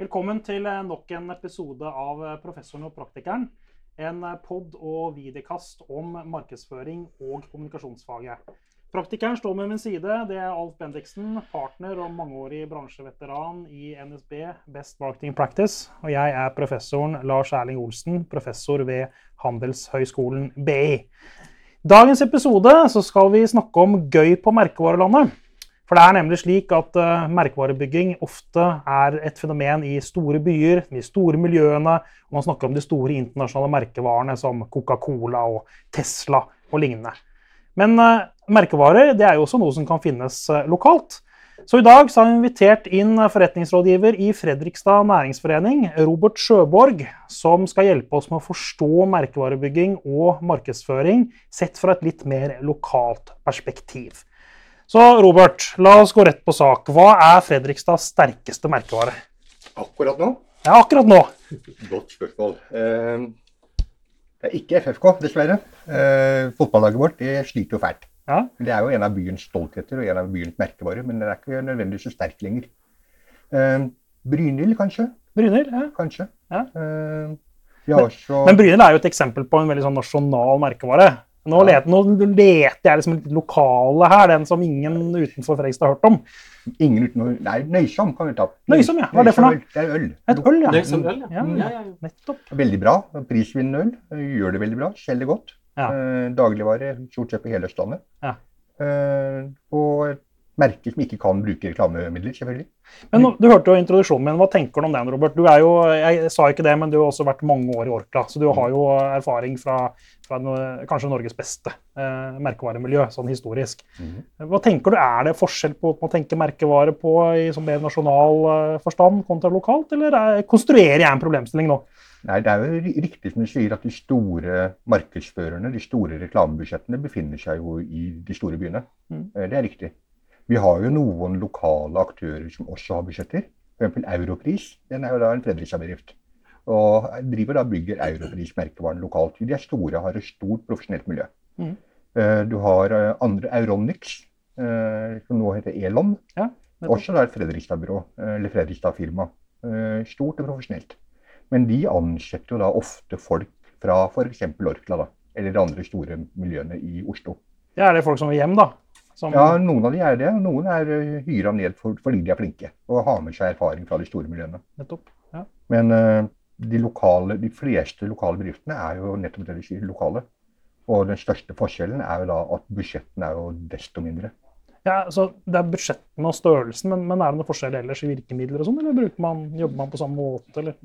Velkommen til eh, nok en episode av eh, Professoren og praktikeren. En eh, pod- og videokast om markedsføring og kommunikasjonsfaget. Praktikeren står med min side. Det er Alf Bendiksen, partner og mangeårig bransjeveteran i NSB Best Marketing Practice. Og jeg er professoren Lars Erling Olsen, professor ved Handelshøyskolen BI. Dagens episode skal vi snakke om gøy på merkevarelandet. For det er nemlig slik at uh, merkevarebygging ofte er et fenomen i store byer, de store miljøene. og Man snakker om de store internasjonale merkevarene som Coca-Cola og Tesla og lignende. Men uh, merkevarer det er jo også noe som kan finnes uh, lokalt. Så i dag så har vi invitert inn forretningsrådgiver i Fredrikstad næringsforening, Robert Sjøborg, som skal hjelpe oss med å forstå merkevarebygging og markedsføring sett fra et litt mer lokalt perspektiv. Så Robert, la oss gå rett på sak. Hva er Fredrikstads sterkeste merkevare? Akkurat nå? Ja, akkurat nå. Godt spørsmål. Eh, det er ikke FFK, dessverre. Eh, fotballaget vårt det sliter jo fælt. Ja. Det er jo en av byens stoltheter og en av byens merkevarer, men det er ikke nødvendigvis så sterk lenger. Eh, Brynhild, kanskje? Brynhild, ja. Kanskje. Ja. Eh, også Men Brynhild er jo et eksempel på en veldig sånn nasjonal merkevare. Nå, Ja. leter, nå leter jeg liksom litt lokale her, den som ingen utenfor Fredrikstad har hørt om. ingen utenfor Nei, Nøysom kan vi ta. Nøysom, ja. Hva er det for noe? Det er øl. Et øl, ja. Nøysom øl, ja. Ja, Ja, ja, ja. Nettopp. Veldig bra. Prisvinnende øl. Gjør det veldig bra. Selger godt. Ja. Eh, dagligvare stort sett på hele Østlandet. Ja. Eh, og et merke som ikke kan bruke reklamemidler, selvfølgelig. Men Du hørte jo introduksjonen min. Hva tenker du om den, Robert? Du er jo, Jeg sa ikke det, men du har også vært mange år i Orkla, så du har jo erfaring fra, fra no- kanskje Norges beste eh, merkevaremiljø, sånn historisk. Hva tenker du, Er det forskjell på å tenke merkevare på i som mer nasjonal eh, forstand kontra lokalt, eller er, konstruerer jeg en problemstilling nå? Nei, Det er jo riktig som du sier at de store markedsførerne, de store reklamebudsjettene, befinner seg jo i de store byene. Mm. Eh, Det er riktig. Vi har jo noen lokale aktører som også har budsjetter. F.eks. Europris. Den er jo da en Fredrikstad-bedrift. Og driver da bygger Europris-merkevaren lokalt. De er store, har et stort profesjonelt miljø. Mm. Eh, Du har eh, andre Euronics, eh, som nå heter Elon. Ja. Også da et Fredrikstad-byrå, eller Fredrikstad-firma. Stort og profesjonelt. Men de ansetter jo da ofte folk fra f.eks. Orkla, da. Eller de andre store miljøene i Oslo. Det er det folk som vil hjem, da. Som, Ja, noen av de er det. Noen er hyra ned fordi de er flinke og har med seg erfaring fra de store miljøene. Nettopp. Ja. Men eh, de, lokale, de fleste lokale bedriftene er jo nettopp det de lokale. Og den største forskjellen er jo da at budsjettene er jo desto mindre. Ja, så Det er budsjettene og størrelsen, men, men er det noe forskjell ellers i virkemidler og sånn, eller man, jobber man på samme måte, eller?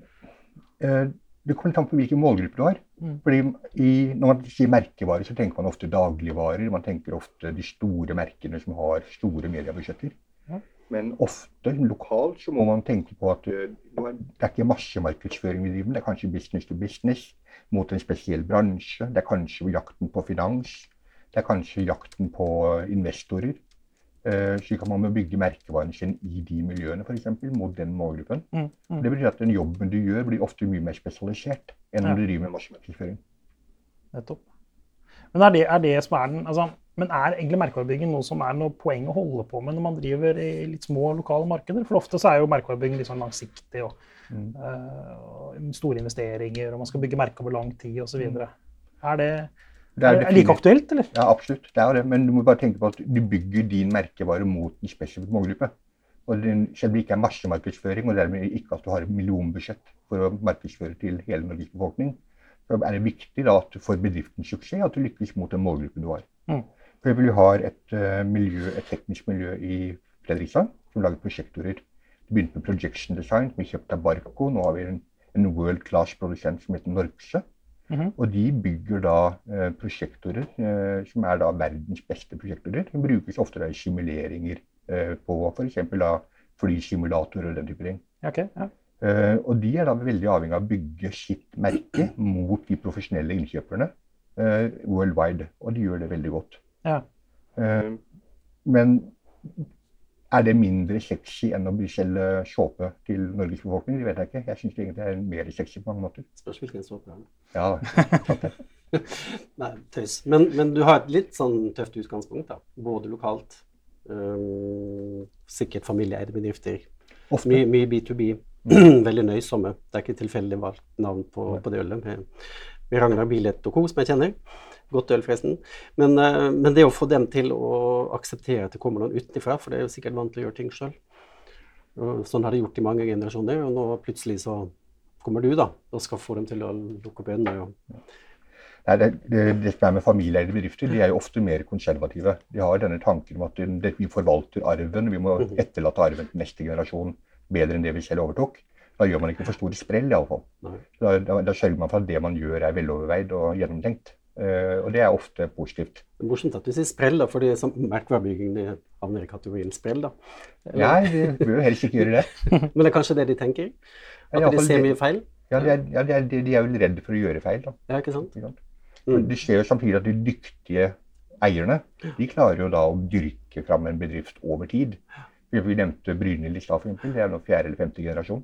Eh, Det kommer an på hvilke målgrupper du har. Mm. Fordi i, Når man sier merkevarer, så tenker man ofte dagligvarer. Man tenker ofte de store merkene som har store mediebudsjetter. Ja. Men ofte lokalt så må man tenke på at eh, det er ikke massemarkedsføring vi driver med. Det er kanskje business to business mot en spesiell bransje. Det er kanskje jakten på finans. Det er kanskje jakten på investorer. Eh, slik at man må bygge merkevaren sin i de miljøene, f.eks. mot den målgruppen. Mm, mm. Det betyr at den jobben du gjør, blir ofte mye mer spesialisert enn Ja. om du driver med massemarkedsføring. Nettopp. Men er det, er det som er den altså, Men er egentlig merkevarebygging noe som er noe poeng å holde på med når man driver i litt små lokale markeder? For ofte så er jo merkevarebygging litt sånn langsiktig og, Mm. uh, og store investeringer, og man skal bygge merke over lang tid osv. Er det, Det er er det like aktuelt, eller? Ja, absolutt. Det er det. Men du må bare tenke på at du bygger din merkevare mot en spesifikk målgruppe. Og den, selv det ikke er massemarkedsføring, og dermed ikke at du har et millionbudsjett for å markedsføre til hele Norges befolkning, så er det viktig da for bedriftens suksess at du lykkes mot den målgruppen du har. Mm. For eksempel, vi har et, uh, miljø, et teknisk miljø i Fredrikstad som lager prosjektorer. Det begynte med projection design, som vi kjøpte av Barco. Nå har vi en, en world class-produsent som heter Mhm. Og de bygger da eh, prosjektorer eh, som er da verdens beste prosjektorer. De brukes ofte da i simuleringer eh, på f.eks. flysimulatorer og den type ting. Okay, ja. Eh, og de er da veldig avhengig av å bygge sitt merke mot de profesjonelle innkjøperne eh, worldwide. Og de gjør det veldig godt. Ja. Eh, men er det mindre sexy enn å selge såpe til Norges befolkning? Det vet jeg ikke. Jeg syns egentlig det er mer sexy på mange måter. Spørs hvilken såpe. ja. Ja, sant det. Nei, tøys. Men, men du har et litt sånn tøft utgangspunkt, da. Både lokalt, um, sikkert familieeide bedrifter. Mye, mye B2B. veldig nøysomme. Det er ikke tilfeldig valgt navn på, på det ølet. Ragnar Bilet og co., som jeg kjenner. Godt øl, forresten. Men, eh, men, det å få dem til å akseptere at det kommer noen utenfra, for det er jo sikkert vant til å gjøre ting sjøl. Sånn har de gjort i mange generasjoner, og nå plutselig så kommer du da, og skal få dem til å lukke opp øynene. Og... Nei, det, det, det, som er med familieeide bedrifter, de er jo ofte mer konservative. De har denne tanken om at vi forvalter arven, vi må mhm. etterlate arven til neste generasjon bedre enn det vi selv overtok. Da gjør man ikke for store sprell, iallfall. Da, da, da sørger man for at det man gjør, er veloverveid og gjennomtenkt. Uh, og det er ofte positivt. Det er morsomt at du sier sprell, da, fordi merkevarebygging havner i kategorien sprell. da. Nei, vi bør helst ikke gjøre det. Men det er kanskje det de tenker? At ja, de ser mye feil? Ja, de er, ja de, er, de er, vel redde for å gjøre feil. da. Ja, ikke sant? Mm. Det skjer jo samtidig at de dyktige eierne de klarer jo da å dyrke fram en bedrift over tid. Vi nevnte Brynhild i stad. Det er nå fjerde eller femte generasjon.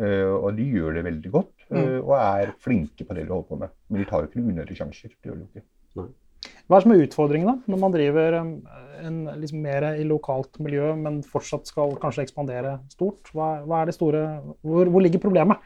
Uh, og de gjør det veldig godt uh, og er flinke på det de holder på med. Men de tar jo ikke unødige sjanser. Det gjør de ikke. Nei. Hva er som er utfordringen da, når man driver um, en, liksom mer i lokalt miljø, men fortsatt skal kanskje ekspandere stort? Hva, hva er det store, hvor, hvor, ligger problemet?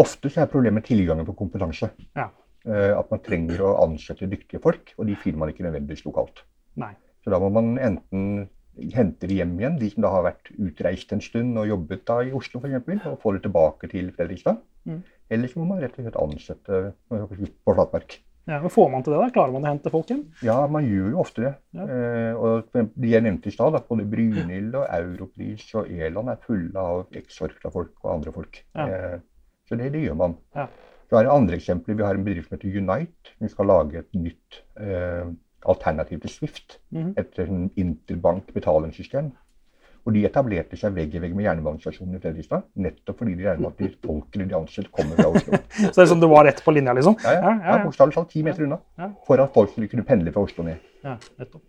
Ofte så er problemet tilgangen på kompetanse. Ja. Uh, at man trenger å ansette dyktige folk, og de finner man ikke nødvendigvis lokalt. Nei. Så da må man enten hente de hjem igjen, de som da har vært utreist en stund og jobbet da i Oslo f.eks., og får det tilbake til Fredrikstad. Mm. Eller så må man rett og slett ansette på Flatmark. Ja, men Får man til det? da? Klarer man å hente folk hjem? Ja, man gjør jo ofte det. Ja. Eh, og De jeg nevnte i stad, både Brynhild og Europris og Eland er fulle av eksorkla-folk og andre folk. Ja. Eh, så det, det, gjør man. Ja. Så er det andre eksempler. Vi har en bedrift som heter Unite. Vi skal lage et nytt eh, alternativ til Swift. Mm. Et sånn interbank betalingssystem. Og de etablerte seg vegg i vegg med jernbanestasjonen i Fredrikstad. Nettopp fordi de regner med at de folkene de ansatte kommer fra Oslo. så det er som du var rett på linja, liksom? Ja, ja. ja, ja, Bokstavelig talt ti meter unna. For at folk skulle kunne pendle fra Oslo ned. Ja, nettopp.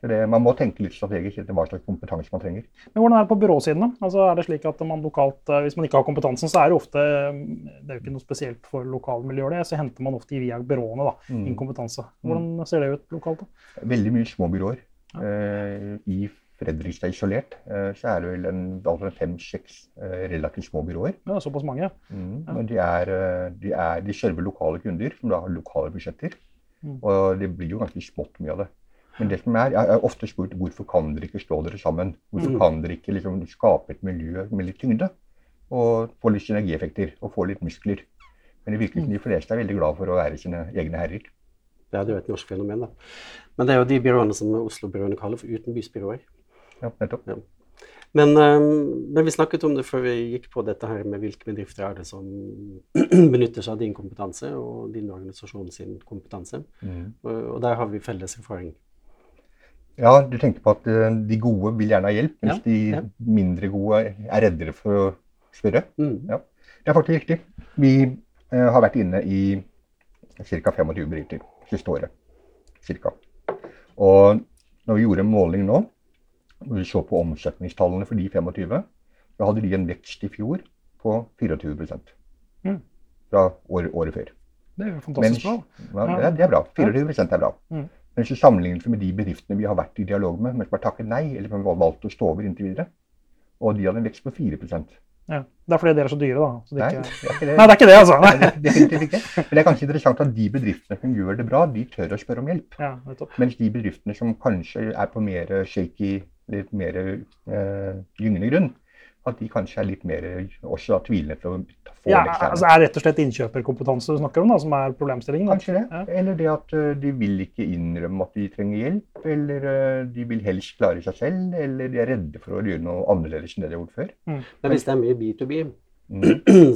Det, man må tenke litt strategisk etter hva slags kompetanse man trenger. Men Hvordan er det på byråsiden? da? Altså, er det slik at man lokalt, eh, Hvis man ikke har kompetansen, så er det ofte Det er jo ikke noe spesielt for lokalmiljøet, det, så henter man ofte via byråene da, mm. inn kompetanse. Hvordan mm. ser det ut lokalt? da? Veldig mye små byråer. Ja. Eh, I Fredrikstad isolert, eh, så er det vel en, fem-seks eh, relativt små byråer. Ja, Såpass mange? Mm, ja. Men de, er, eh, de, er, de server lokale kunder, som da har lokale budsjetter. Mm. Og det blir jo ganske smått mye av det. Men det som er, jeg har ofte spurt hvorfor kan dere ikke stå dere sammen? Hvorfor mm. kan dere ikke liksom, skape et miljø med litt tyngde? Og få litt synergieffekter og få litt muskler. Men det virker som de fleste er veldig glad for å være sine egne herrer. Ja, det er jo et norsk fenomen, da. Men det er jo de byråene som Oslo-byråene kaller for utenbysbyråer. Ja, nettopp. Ja. Men, um, men, vi snakket om det før vi gikk på dette her med hvilke bedrifter er det som benytter seg av din kompetanse og din organisasjon sin kompetanse. Mm. Og, og, der har vi felles erfaring. Ja, du tenker på at uh, de gode vil gjerne ha hjelp, mens ja, de mindre gode er reddere for å spørre. Mm. Ja. Det er faktisk riktig. Vi eh, har vært inne i ca. 25 bedrifter siste året. Cirka. Og når vi gjorde en måling nå, og vi så på omsetningstallene for de 25, da hadde de en vekst i fjor på 24 mm. fra året, året før. Det er jo fantastisk bra. Ja, det er bra. 24% er bra. Mm. Men hvis du sammenligner med de bedriftene vi har vært i dialog med, men som har takket nei, eller som har valgt å stå over inntil videre, og de hadde en vekst på 4 ja. Det er fordi dere er så dyre, da. Så det nei, ikke... det det. nei, det er ikke det, altså. Nei, definitivt ikke. Men det er kanskje interessant at de bedriftene som gjør det bra, de tør å spørre om hjelp. Ja, Mens de bedriftene som kanskje er på mer shaky litt mer øh, gyngende grunn, at de kanskje er litt mer også tvilende til å få ja, altså Er det rett og slett innkjøperkompetanse du snakker om, da, som er problemstillingen? Kanskje det. Ja. Eller det at uh, de vil ikke innrømme at de trenger hjelp. Eller uh, de vil helst klare seg selv. Eller de er redde for å gjøre noe annerledes enn det de har gjort før. Mm. Men hvis det er mye B2B, mm.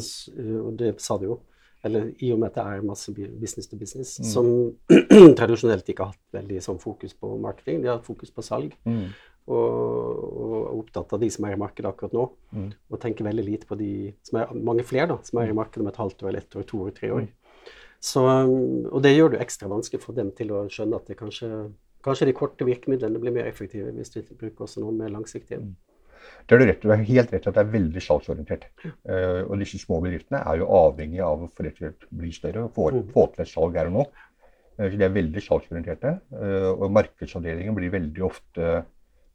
og det sa du jo eller i og med at det er masse business to business, mm. som tradisjonelt ikke har hatt veldig sånn fokus på marketing, de har hatt fokus på salg. Mm og, og opptatt av de som er i markedet akkurat nå. Mm. Og tenker veldig lite på de som er, mange flere da, som er i markedet om et halvt år, eller ett år, to år, tre år. Mm. Så, og det gjør det ekstra vanskelig for dem til å skjønne at det kanskje, kanskje de korte virkemidlene blir mer effektive hvis vi bruker også noen mer langsiktige. Mm. Det er du har helt rett at det er veldig salgsorientert. Uh, og disse små bedriftene er jo avhengig av å bli større og få, mm. få til et salg her og nå. Uh, så de er veldig salgsorienterte. Uh, og markedsavdelingen blir veldig ofte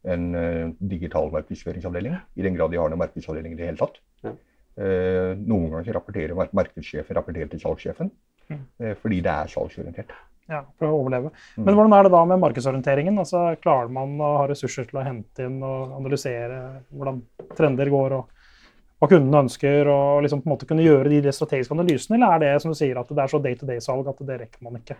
en uh, digital markedsføringsavdeling, i den grad de har noen markedsavdeling i det hele tatt. Ja. Eh, noen ganger rapporterer mark markedssjefen rapporterer til salgssjefen, Mm. eh, fordi det er salgsorientert. Ja, for å overleve. Mm. Men hvordan er det da med markedsorienteringen? Altså, klarer man å ha ressurser til å hente inn og analysere hvordan trender går, og hva kundene ønsker, og liksom på en måte kunne gjøre de, de strategiske analysene, eller er det som du sier, at det er så day-to-day-salg at det rekker man ikke?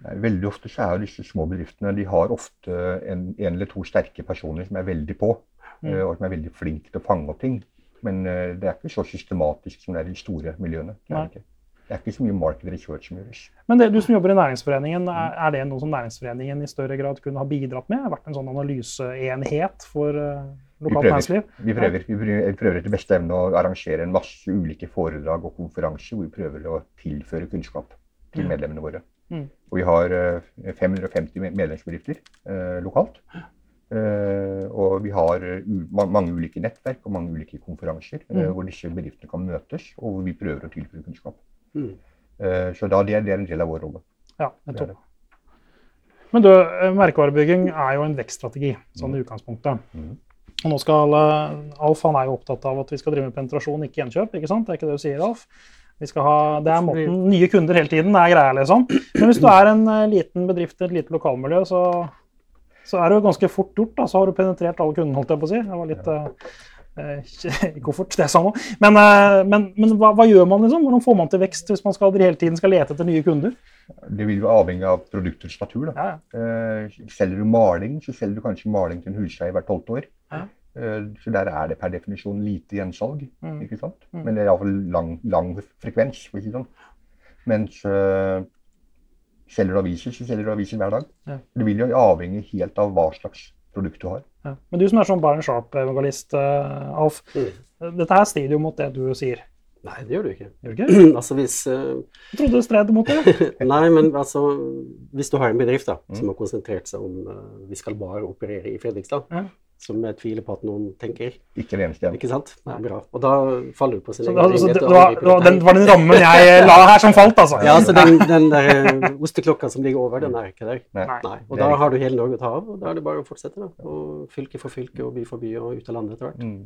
Veldig ofte så er disse små bedriftene de har ofte en, en eller to sterke personer som er veldig på, Mm. eh, og som er veldig flinke til å fange opp ting. Men eh, det er ikke så systematisk som det er i de store miljøene. Det er, ikke. Det er ikke så mye market research som gjøres. Men det, du som jobber i Næringsforeningen, er, er det noe som Næringsforeningen i større grad kunne ha bidratt med? Vært en sånn analyseenhet for uh, lokalt næringsliv? Vi prøver, vi prøver, vi prøver etter beste evne å arrangere en masse ulike foredrag og konferanser hvor vi prøver å tilføre kunnskap til Mm. medlemmene våre. Mm. Og vi har eh, 550 medlemsbedrifter eh, lokalt. Eh, og vi har eh, mange ulike nettverk og mange ulike konferanser eh, Mm. hvor disse bedriftene kan møtes, og hvor vi prøver å tilføre kunnskap. Mm. Eh, så da, det, det er en del av vår rolle. Ja, nettopp. Men du, eh, merkevarebygging er jo en vekststrategi, sånn i utgangspunktet. Mm. Og nå skal, eh, Alf han er jo opptatt av at vi skal drive med penetrasjon, ikke gjenkjøp. ikke sant? Det er ikke det du sier, Alf? Vi skal ha, det er måten, Nye kunder hele tiden det er greia, liksom. Men hvis du er en eh, liten bedrift i et lite lokalmiljø, så, så er det jo ganske fort gjort. da, Så har du penetrert alle kundene, holdt jeg på å si. Det var litt eh, eh, koffert, det jeg sa nå. Men, uh, men, men hva, hva gjør man, liksom? Hvordan får man til vekst hvis man skal, hele tiden skal lete etter nye kunder? Det vil jo avhenge av produktets natur. da. Ja, ja. Eh, selger du maling, så selger du kanskje maling til en huseier hvert tolvte år. Ja. Eh, så der er det per definisjon lite gjensalg. Mm. ikke sant? Mm. Men det er iallfall lang, lang frekvens. for å si det sånn. Mens eh, selger du aviser, så selger du aviser hver dag. Ja. Det vil jo avhenge helt av hva slags produkt du har. Ja. Men du som er sånn Baren Sharp-evangelist, uh, Alf. Mm. Dette her strider jo mot det du sier. Nei, det gjør du ikke. Gjør det ikke? altså hvis Uh... Jeg trodde det stred mot det. Nei, men altså Hvis du har en bedrift da, Mm. som har konsentrert seg om uh, vi skal bare operere i Fredrikstad, Ja. Som jeg tviler på at noen tenker, Ikke det eneste ikke sant? Nei, bra. Og da faller du på sin egen det, altså, det, det, var, det, var, den, var den rammen jeg la her som falt, altså. Ja, altså den, den der eh, osteklokka som ligger over, den er ikke der. Nei. Nei. Og da har du hele Norge å ta av, og da er det bare å fortsette. da. Og fylke for fylke og by for by og ut av landet etter hvert. Mm.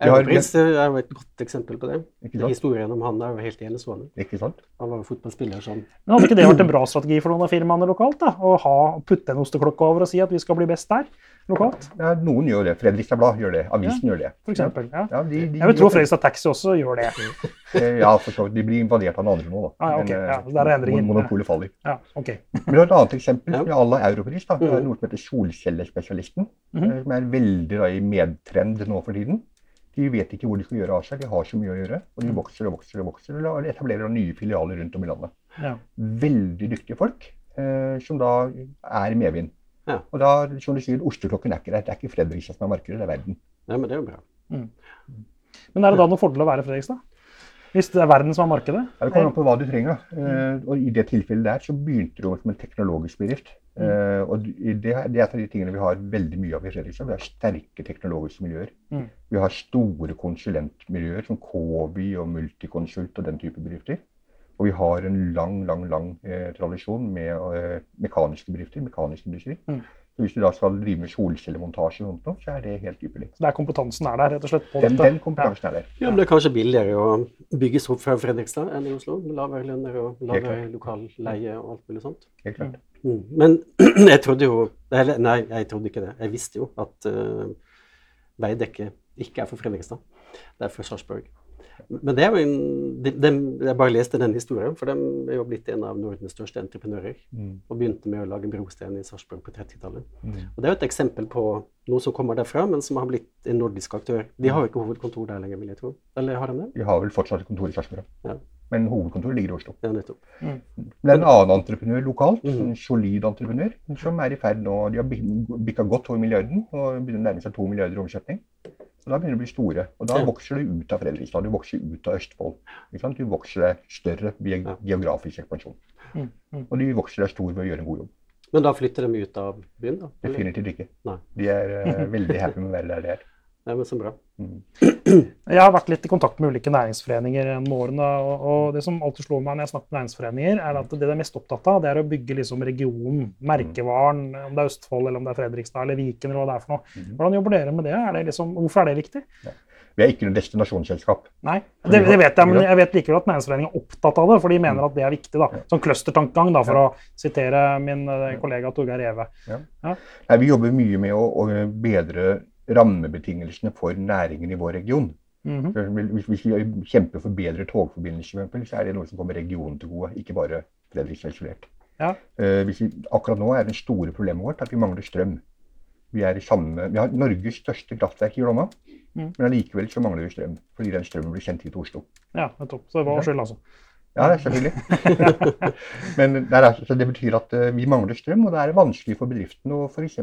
Vi har- Europris er jo et godt eksempel på det. Ikke sant? Historien om han er jo helt enestående. Ikke sant? Han var jo fotballspiller som Men hadde ikke det vært en bra strategi for noen av firmaene lokalt? da? Å ha, putte en osteklokke over og si at vi skal bli best der lokalt? Ja, noen gjør det. Fredrikstad Blad gjør det. Avisen gjør det. For eksempel, ja. Ja, de, de, Jeg vil tro Fredrikstad Taxi også gjør det. Eh, Ja, for så vidt. De blir invadert av noen andre nå, da. Ah, ja, ok. Men, eh, Ja, der er endringen. mon- Monopolet faller. Ja, ok. Men et annet eksempel Ja. med alle Europris. da. Det er Mhm. noe som heter Solcellespesialisten, Mm -hmm. som er veldig da, i medtrend nå for tiden. De vet ikke hvor de skal gjøre av seg. De har så mye å gjøre. Og de Mhm. vokser og vokser og vokser. Og etablerer nye filialer rundt om i landet. Ja. Veldig dyktige folk eh, som da er i medvind. Ja. Og da, som du sier, osteklokken er ikke der. Det er ikke Fredrikstad som er markedet, det er verden. Ja, men det er jo bra. Men er det da noen fordel å være Fredrikstad? Hvis det er verden som er markedet? Ja, det kommer an på hva du trenger. Eh, og I det tilfellet der så begynte det som en teknologisk bedrift. Mm. og det, det er et av de tingene vi har veldig mye av i Fredrikstad. Vi har sterke teknologiske miljøer. Mm. Vi har store konsulentmiljøer som Kobi og Multiconsult og den type bedrifter. Og vi har en lang, lang, lang eh, tradisjon med eh, mekaniske bedrifter, mekanisk industri. Hvis du da skal drive med solcellemontasje, og sånt, så er det helt ypperlig. Så det er kompetansen er der, rett og slett? på Den, dette? den kompetansen er der. Ja, men Det er kanskje billigere å bygge seg opp fra Fredrikstad enn i Oslo. Med lavere lønner og lavere klart. lokal leie og alt mulig sånt. Helt klart. Mm. Men jeg trodde jo Eller nei, jeg trodde ikke det. Jeg visste jo at uh, Veidekke ikke er for Fredrikstad. Det er for Sarpsborg. Men det er jo en, de, dem- Jeg bare leste den historien, for de er jo blitt en av Nordens største entreprenører. Mm. Og begynte med å lage brosten i Sarpsborg på 30-tallet. Mm. Og Det er jo et eksempel på noe som kommer derfra, men som har blitt en nordisk aktør. De har jo ikke hovedkontor der lenger, vil jeg tro. Eller har de det? De har vel fortsatt et kontor i Sarpsborg. Ja. Men hovedkontoret ligger i Oslo. Ja, nettopp. Det er en annen entreprenør lokalt, Mhm. en solid entreprenør, som er i ferd nå De har bi- bikka godt over milliarden og begynner å nærme seg to milliarder i omsetning. Og Da begynner de å bli store. Og da vokser du ut av Fredrikstad, du vokser ut av Østfold. Du vokser deg større Ja. geografisk ekspansjon. Mm, mm. Og de vokser deg stor ved å gjøre en god jobb. Men da flytter de ut av byen, da? Definitivt ikke. Nei. De er uh, veldig happy med å være der de er. Nei, men så bra. Mm. Jeg har vært litt i kontakt med ulike næringsforeninger gjennom årene. Og, og det som alltid slår meg når jeg snakker med næringsforeninger, er at det de er mest opptatt av, det er å bygge liksom regionen, merkevaren, om det er Østfold eller om det er Fredrikstad eller Viken eller hva det er for noe. Mhm. Hvordan jobber dere med det? Er det liksom, hvorfor er det viktig? Vi er ikke noe destinasjonsselskap. Nei, det, det vet jeg, men jeg vet likevel at Næringsforeningen er opptatt av det, for de mener at det er viktig. da. Sånn clustertankegang, da, for å sitere min eh, kollega Torgeir Eve. Nei, vi jobber mye med å, å bedre rammebetingelsene for næringen i vår region. Mm -hmm. Hvis, hvis vi kjemper for bedre togforbindelser, så er det noe som kommer regionen til gode, ikke bare Fredrikstad isolert. Ja. Uh, vi, akkurat nå er det store problemet vårt at vi mangler strøm. Vi, er samme, vi har Norges største kraftverk i Glomma, Mm. men allikevel så mangler vi strøm. Fordi den strømmen blir sendt hit til Oslo. Ja, nettopp. Så det var skyld, altså. Ja, selvfølgelig. Men er, altså- det betyr at eh, vi mangler strøm, og det er vanskelig for bedriftene å f.eks.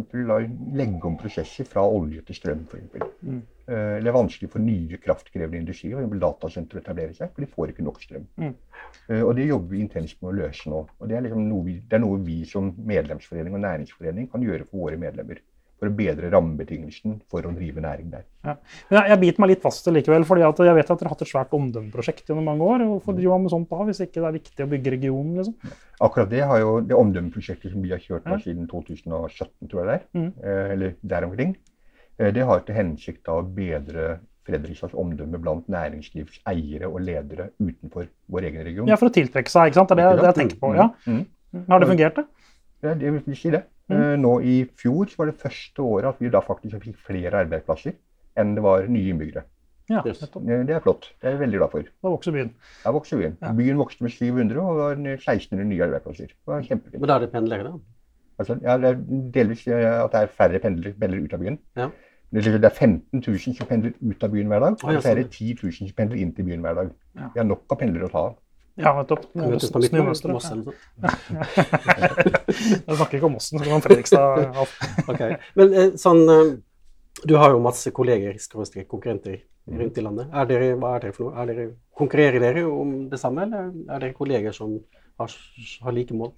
legge om prosesser fra olje til strøm. For eksempel. Mm. Eh, Eller vanskelig for nye kraftkrevende industrier, f.eks. datasentre, å etablere seg, for de får ikke nok strøm. Mm. Eh, Og det jobber vi intenst med å løse nå. Og det er, liksom noe vi, det er noe vi som medlemsforening og næringsforening kan gjøre for våre medlemmer. For å bedre rammebetingelsene for å drive næring der. Ja. jeg, jeg biter meg litt fast likevel, fordi jeg vet at dere har hatt et svært omdømmeprosjekt gjennom mange år. Hvorfor driver man med sånt da, hvis ikke det er viktig å bygge regionen? liksom? Akkurat det har jo det omdømmeprosjektet som vi har kjørt Ja. siden 2017, tror jeg det er, Mm. eh, eller der omkring, eh, det har til hensikt å bedre Fredrikstads omdømme blant næringslivseiere og ledere utenfor vår egen region. Ja, For å tiltrekke seg, ikke sant? Det er det, det jeg tenker på. ja. Mm. Har det fungert, det? Ja, det vil si det. Mm. Eh, Nå i fjor så var det første året at vi da faktisk fikk flere arbeidsplasser enn det var nye innbyggere. Ja, Yes. Eh, Det er flott. Det er jeg veldig glad for. Da vokser byen. Da vokste byen. Ja. Byen vokste med 700 og det var 1600 nye arbeidsplasser. Det var kjempefint. Men da er det pendlere, da? Altså, ja, det er delvis eh, at det er færre pendlere, pendlere ut av byen. Ja. Det er er 15 000 som pendler ut av byen hver dag, og så er det 10 000 som pendler inn til byen hver dag. Ja. Vi har nok av pendlere å ta av. Ja, nettopp. Eller. Jeg snakker ikke om Mossen, så kan Fredrikstad alt. Ok. Men eh, sånn eh, Du har jo masse kolleger, skråstrek konkurrenter, rundt i landet. Er dere, hva er dere for noe? Er dere, konkurrerer dere om det samme, eller er dere kolleger som har, har like mål?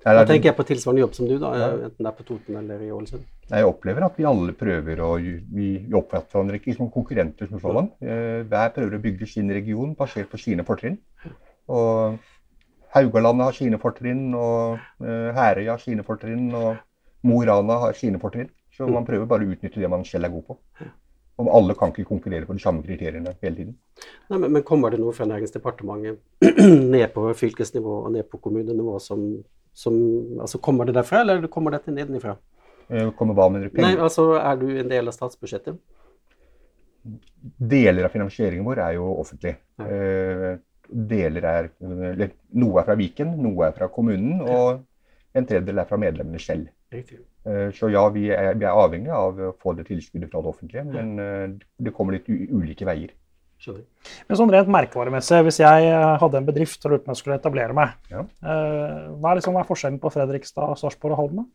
Da er tenker jeg på tilsvarende jobb som du, da, enten det er på Toten eller i Ålesund. Jeg opplever at vi alle prøver å Vi, vi oppfatter hverandre ikke som konkurrenter som sådan. Eh, Hver prøver å bygge sin region basert på sine fortrinn. Og Haugalandet har sine fortrinn, og eh, Herøya har sine fortrinn, og Mo i Rana har sine fortrinn. Så man prøver bare å utnytte det man selv er god på. Og alle kan ikke konkurrere på de samme kriteriene hele tiden. Nei, men, men kommer det noe fra Næringsdepartementet ned på fylkesnivå og ned på kommunenivå som, som altså Kommer det derfra, eller kommer dette nedenifra? Eh, Kommer hva med Nei, penger? altså er du en del av statsbudsjettet? Deler av finansieringen vår er jo offentlig. Ja. Eh, Deler er eller, Noe er fra Viken, noe er fra kommunen, og en tredjedel er fra medlemmene selv. Riktig. Eh, Så ja, vi er, vi er avhengig av å få det tilskuddet fra det offentlige, men eh, det kommer litt u ulike veier. Skjønner. Men sånn rent merkevaremessig, hvis jeg eh, hadde en bedrift og lurte på om jeg skulle etablere meg, Ja. eh, hva, er liksom, er forskjellen på Fredrikstad, Sarpsborg og Halden?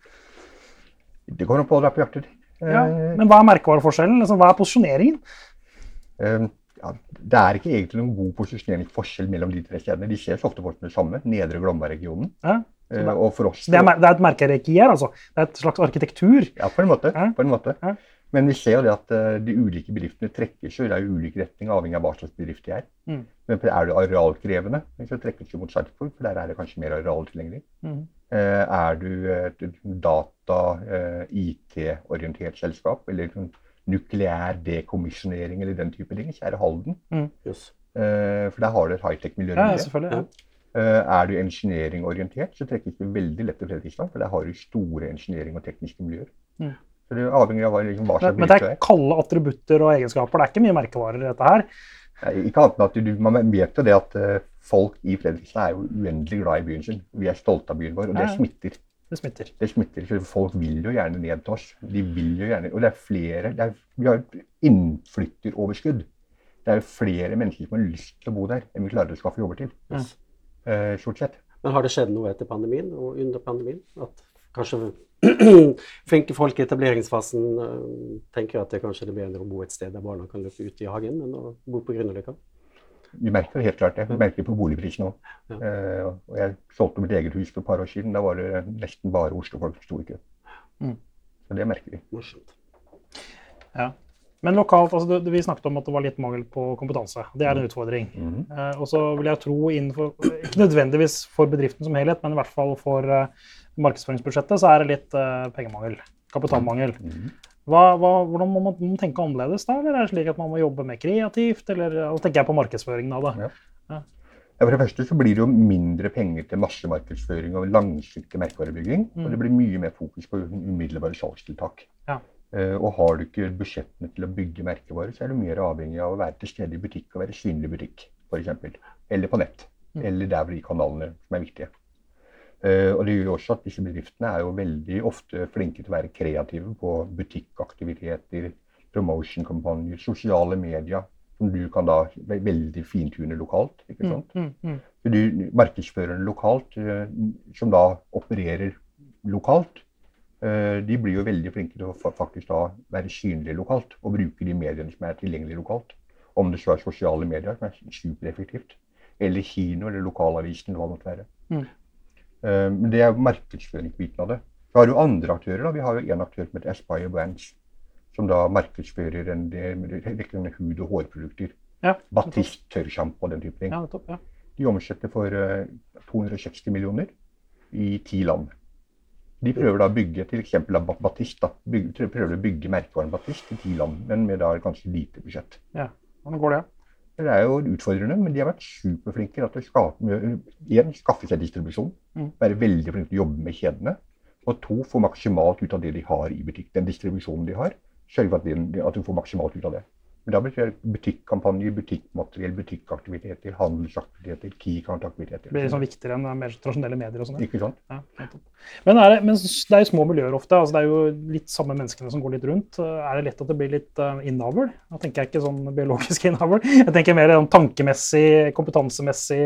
Det går an på å er på hjertet. Ja, men hva er merkevareforskjellen? Liksom, hva er posisjoneringen? Ja, det er ikke egentlig noen god posisjoneringsforskjell mellom de tre kjedene. De ses ofte for det samme. Nedre Glomma-regionen. Ja? Eh, Og for oss det, er, det er et merkerekier, altså? Det er et slags arkitektur? Ja, på en måte. Ja. På en måte. Ja. Men vi ser jo det at eh, de ulike bedriftene trekker seg i ulik retning, avhengig av hva slags bedrift de er. Mm. Men er det arealkrevende, så trekkes det mot Sarpsborg, for der er det kanskje mer areal tilgjengelig. Mm. Eh, er du et data, eh, IT-orientert selskap, eller nukleær dekommisjonering eller den type ting, det Halden. Yes. Uh, for der har du et high-tech-miljø. Ja. Ja. uh, er du engineering-orientert, så trekkes det veldig lett til Fredrikstad, for der har du store engineering- og tekniske miljøer. Mm. Så det er avhengig av hva, liksom, hva slags Men, men det er kalde attributter og egenskaper. Det er ikke mye merkevarer i dette her. Nei, Ikke annet enn at du, Man vet jo det at eh, folk i Fredrikstad er jo uendelig glad i byen sin. Vi er stolte av byen vår, og det smitter. Det smitter. Det smitter, for Folk vil jo gjerne ned til oss. De vil jo gjerne, Og det er flere det er, Vi har et innflytteroverskudd. Det er jo flere mennesker som har lyst til å bo der, enn vi klarer å skaffe jobber til. Yes. Eh, stort sett. Men har det skjedd noe etter pandemien og under pandemien? At kanskje flinke folk i etableringsfasen uh, tenker at det kanskje det er bedre å bo et sted der barna kan løpe ut i hagen, enn å bo på Grünerløkka? Vi merker helt klart det. Vi merker det på boligprisen òg. Ja. Uh, jeg solgte mitt eget hus for et par år siden. Da var det nesten bare Oslo-folk som sto i kø. Mm. Så det merker vi. Morsomt. Ja. Men lokalt, altså, det, vi snakket om at det var litt mangel på kompetanse. Det er en utfordring. Mhm. uh, og så vil jeg tro innenfor, ikke nødvendigvis for bedriften som helhet, men i hvert fall for uh, markedsføringsbudsjettet, så er det litt pengemangel. Kapitalmangel. Mhm. Hva, hva, hvordan må man, må man tenke annerledes da? Eller er det slik at man må jobbe mer kreativt? Eller hva tenker jeg på markedsføringen av det. Ja. Ja, For det første så blir det jo mindre penger til massemarkedsføring og langsiktig merkevarebygging. Mm. Og det blir mye mer fokus på umiddelbare salgstiltak. Ja. Uh, og har du ikke budsjettene til å bygge merkevarer, så er du mer avhengig av å være til stede i butikk og være synlig i butikk, f.eks. Eller på nett. Mm. Eller der hvor de kanalene som er viktige. Eh, og det gjør også at disse bedriftene er jo veldig ofte flinke til å være kreative på butikkaktiviteter, promotion-kampanjer, sosiale medier, som du kan da veldig fintune lokalt. ikke Mm, sant? mm, mm. mm. du, markedsførerne lokalt, eh, som da opererer lokalt, eh, de blir jo veldig flinke til å faktisk da være synlige lokalt og bruke de mediene som er tilgjengelige lokalt. Om det så er sosiale medier, som er supereffektivt, eller kino eller lokalavisen, eller hva det måtte være. Eh, Men det er markedsføringsbiten av det. Så har du andre aktører. da. Vi har jo en aktør som heter Aspire Brands, som da markedsfører en del med hud- og hårprodukter. Ja, Batist, tørrsjampo og den type ting. ja, topp, Ja. De omsetter for eh, 260 millioner i ti land. De prøver da å bygge av Batist, da, bygge, prøver å bygge merkevaren Batist i ti land, men med da et ganske lite budsjett. Hvordan går det? Det er jo utfordrende, men de har vært superflinke til å skape, en, skaffe seg distribusjon. Mm. Være veldig flinke til å jobbe med kjedene. Og to, få maksimalt ut av det de har i butikk. Den distribusjonen de har. Sørge for at, de, at du får maksimalt ut av det. Men da betyr det butikkampanjer, butikkmateriell, butikkaktiviteter, handelsaktiviteter, key-account-aktiviteter. Det blir liksom viktigere enn mer tradisjonelle medier og sånn. Ikke sant? Ja, men, er det, men det er jo små miljøer ofte. altså Det er jo litt samme menneskene som går litt rundt. Er det lett at det blir litt uh, innavl? Da tenker jeg ikke sånn biologisk innavl. Jeg tenker mer sånn tankemessig, kompetansemessig,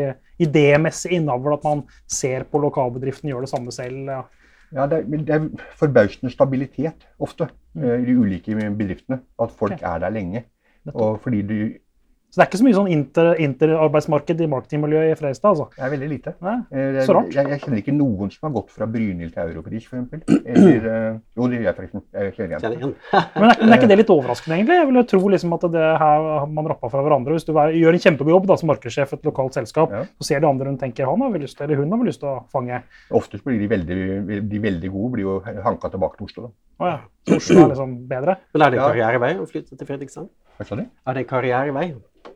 idémessig innavl. At man ser på lokalbedriften, gjør det samme selv. Ja. Ja, det er, det er forbausende stabilitet ofte Mm. eh, i de ulike bedriftene. At folk okay. er der lenge. Og fordi du Så det er ikke så mye sånn inter, interarbeidsmarked i marketingmiljøet i Freistad? altså. Det er veldig lite. Nei, Eh, er- Så rart. Jeg, jeg kjenner ikke noen som har gått fra Brynhild til Europris, f.eks. Eller eh, Jo, det gjør jeg forresten. Jeg kjenner igjen. Men er, men er ikke det litt overraskende, egentlig? Jeg ville tro liksom at det her man rappa fra hverandre. Hvis du er, gjør en kjempegod jobb da, som markedssjef i et lokalt selskap, Ja. så ser de andre rundt tenker han har vel lyst til, eller hun har vel lyst til å fange. Oftest blir de veldig, de veldig gode blir jo hanka tilbake til Oslo. da. Å ja. Så Oslo er liksom bedre. Men er det karrierevei å flytte til Fredrikstad? Er det karrierevei?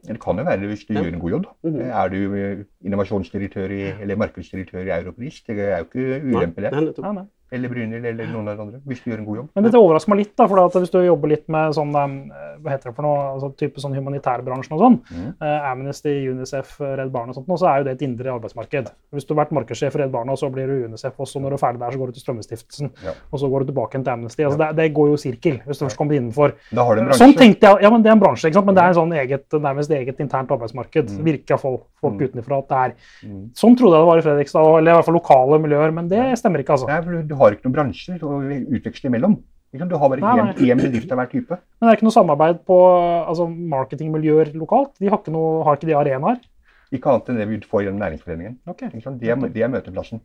Det kan jo være hvis du Ja. gjør en god jobb. Mm. Er du eh, innovasjonsdirektør i, eller markedsdirektør i Europris, det er jo ikke ulempe, det. Nei, nei. Eller Brynhild eller noen av de andre. Hvis du gjør en god jobb. Men dette overrasker meg litt, da, for at hvis du jobber litt med sånn eh, hva heter det for noe, altså type sånn humanitærbransjen og sånn, mm. eh, Amnesty, UNICEF, Redd Barna og sånt, så er jo det et indre arbeidsmarked. Hvis du har vært markedssjef i Redd Barna, så blir du UNICEF, og så når du er ferdig der, så går du til Strømmestiftelsen, Ja. og så går du tilbake til Amnesty. Altså, det, det går jo sirkel, hvis du først kommer innenfor. Da har du en bransje. Sånn tenkte jeg, ja, men Det er en bransje, ikke sant? men det er en sånn eget, nærmest eget internt arbeidsmarked. Mm. Virker iallfall folk Mm. utenfra at det er. Mm. Sånn trodde jeg det var i Fredrikstad, eller i hvert fall lokale miljøer, men det stemmer ikke. altså. Du har ikke noen bransjer å utveksle imellom. Du har bare én bedrift av hver type. Men det er ikke noe samarbeid på altså marketingmiljøer lokalt? De har ikke, noe, har ikke de arenaer? Ikke annet enn det vi får gjennom Næringsforeningen. Okay. Det, er, det er møteplassen.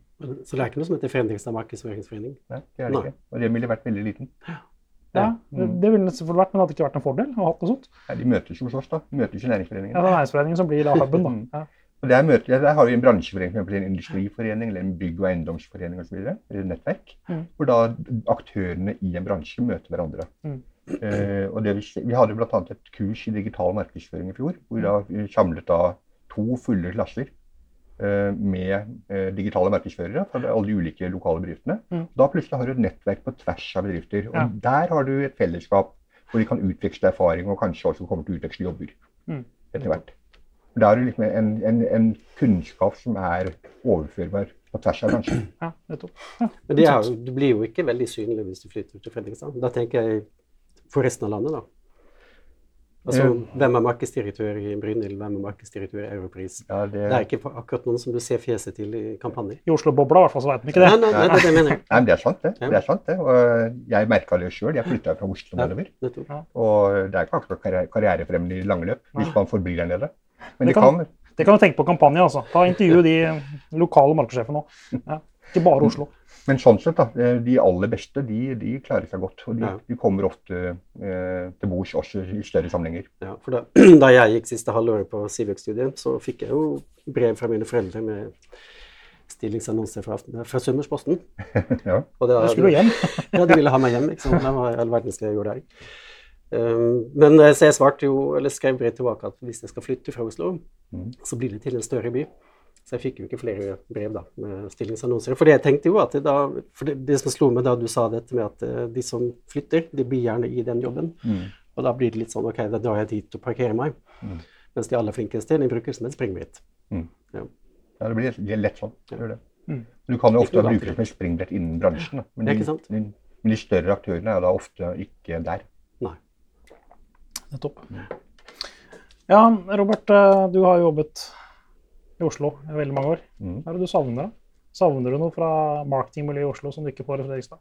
Så det er ikke noe som heter Fredrikstad markedsføringsforening? Nei, det er det Nei. ikke. Og den ville vært veldig liten. Ja, det, Mm. det ville det selvfølgelig vært, men det hadde ikke vært en fordel å ha noe sånt. Nei, de møtes jo hos oss, da. Møtes i Næringsforeningen. Ja, det er Næringsforeningen som blir da huben, da. Ja. Og der, møter, der har vi en bransjeforening, for en industriforening eller en bygg- og eiendomsforening osv. Eller et nettverk. Mm. Hvor da aktørene i en bransje møter hverandre. Mm. Eh, og det vi, vi hadde bl.a. et kurs i digital markedsføring i fjor, hvor da vi samlet da to fulle klasser eh, med eh, digitale markedsførere fra alle de ulike lokale bedriftene. Mm. Da plutselig har du et nettverk på tvers av bedrifter. Og Ja. der har du et fellesskap hvor de kan utveksle erfaring, og kanskje også kommer til å utveksle jobber Mm. etter hvert. Da er det liksom en, en, en kunnskap som er overførbar på tvers av bransjen. Ja, nettopp. Ja, Men det er jo, du blir jo ikke veldig synlig hvis du flytter til Fredrikstad. Da tenker jeg for resten av landet, da. Altså, Ja. Hvem er markedsdirektør i Brynhild, hvem er markedsdirektør i Europris? Ja, det, Det er ikke akkurat noen som du ser fjeset til i kampanjer. I Oslo-bobla i hvert fall, så vet de ikke det. Nei, nei, nei, det det mener jeg. Nei, men det er sant, det. Ja. det, er sant, det. Og jeg merka det sjøl. Jeg flytta fra Oslo nedover. Og det er ikke akkurat karri- karrierefremmende i lange løp hvis man forblir der nede. Men Det det kan- kan. Det kan du tenke på kampanje, altså. Ta Intervju de lokale markedssjefene òg. Ja. Ikke bare Oslo. Men sånn sett, da. eh, De aller beste, de, de klarer seg godt. Og de, Ja. de kommer ofte eh, til bords også i større sammenhenger. Ja, for da, da jeg gikk siste halvåret på Civec-studiet, så fikk jeg jo brev fra mine foreldre med stillingsannonser fra, fra Summersposten. ja. Og det, Du skulle hjem. ja, de ville ha meg hjem. ikke sant? Det var all verden skal jeg gjøre der? Um, men så jeg svarte jo, eller skrev brev tilbake at hvis jeg skal flytte fra Oslo, Mm. så blir det til en større by. Så jeg fikk jo ikke flere brev da, med stillingsannonser. For jeg tenkte jo at det, da, for det, det som slo meg da du sa dette med at eh, de som flytter, de blir gjerne i den jobben. Mm. Og da blir det litt sånn ok, da drar jeg dit og parkerer meg. Mm. Mens de aller flinkeste de bruker som et springbrett. Ja, det blir lett sånn. Det gjør det. Mm. Du kan jo ofte bruke det som et springbrett innen bransjen. Da. Men, de, de, men de større aktørene er da ofte ikke der. Nettopp. Ja, Robert, eh, du har jobbet i Oslo i veldig mange år. Mm. Hva er det du savner? Savner du noe fra marketingmiljøet i Oslo som du ikke får i Fredrikstad?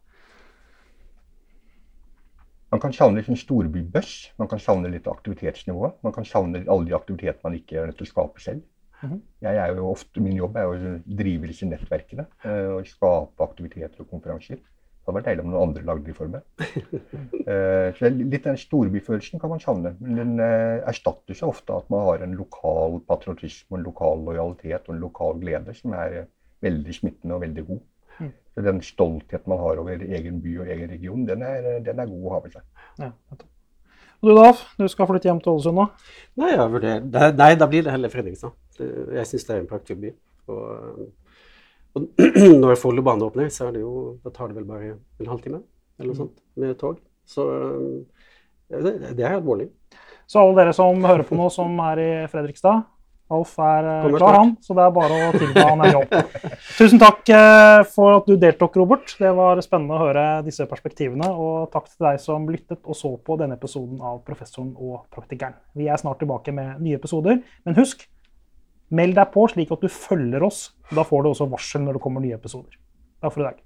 Man kan savne litt en storbybøss. Man kan savne litt aktivitetsnivå. Man kan savne alle de aktivitetene man ikke er nødt til å skape selv. Mhm. Jeg er jo ofte, Min jobb er jo å drive disse nettverkene eh, og skape aktiviteter og konferanser. Det hadde vært deilig om noen andre lagde de for meg. Eh, så Litt den storbyfølelsen kan man savne. Men den erstatter seg ofte at man har en lokal patriotisme, en lokal lojalitet og en lokal glede som er eh, veldig smittende og veldig god. Mm. Så Den stoltheten man har over egen by og egen region, den er, den er god å ha med seg. Ja. Og du Daf, du skal flytte hjem til Ålesund nå? Nei, jeg vurderer, nei, nei, da blir det heller Fredrikstad. Jeg syns det er en praktfull by. Og, og når Follobanen åpner, så er det jo, da tar det vel bare en halvtime eller noe sånt med tog. Så øh, det, det er alvorlig. Så alle dere som hører på nå, som er i Fredrikstad Alf er eh, klar, han, så det er bare å tilby han en jobb. Tusen takk eh, for at du deltok, Robert. Det var spennende å høre disse perspektivene. Og takk til deg som lyttet og så på denne episoden av Professoren og praktikeren. Vi er snart tilbake med nye episoder. Men husk, meld deg på slik at du følger oss. Da får du også varsel når det kommer nye episoder. Takk for i dag.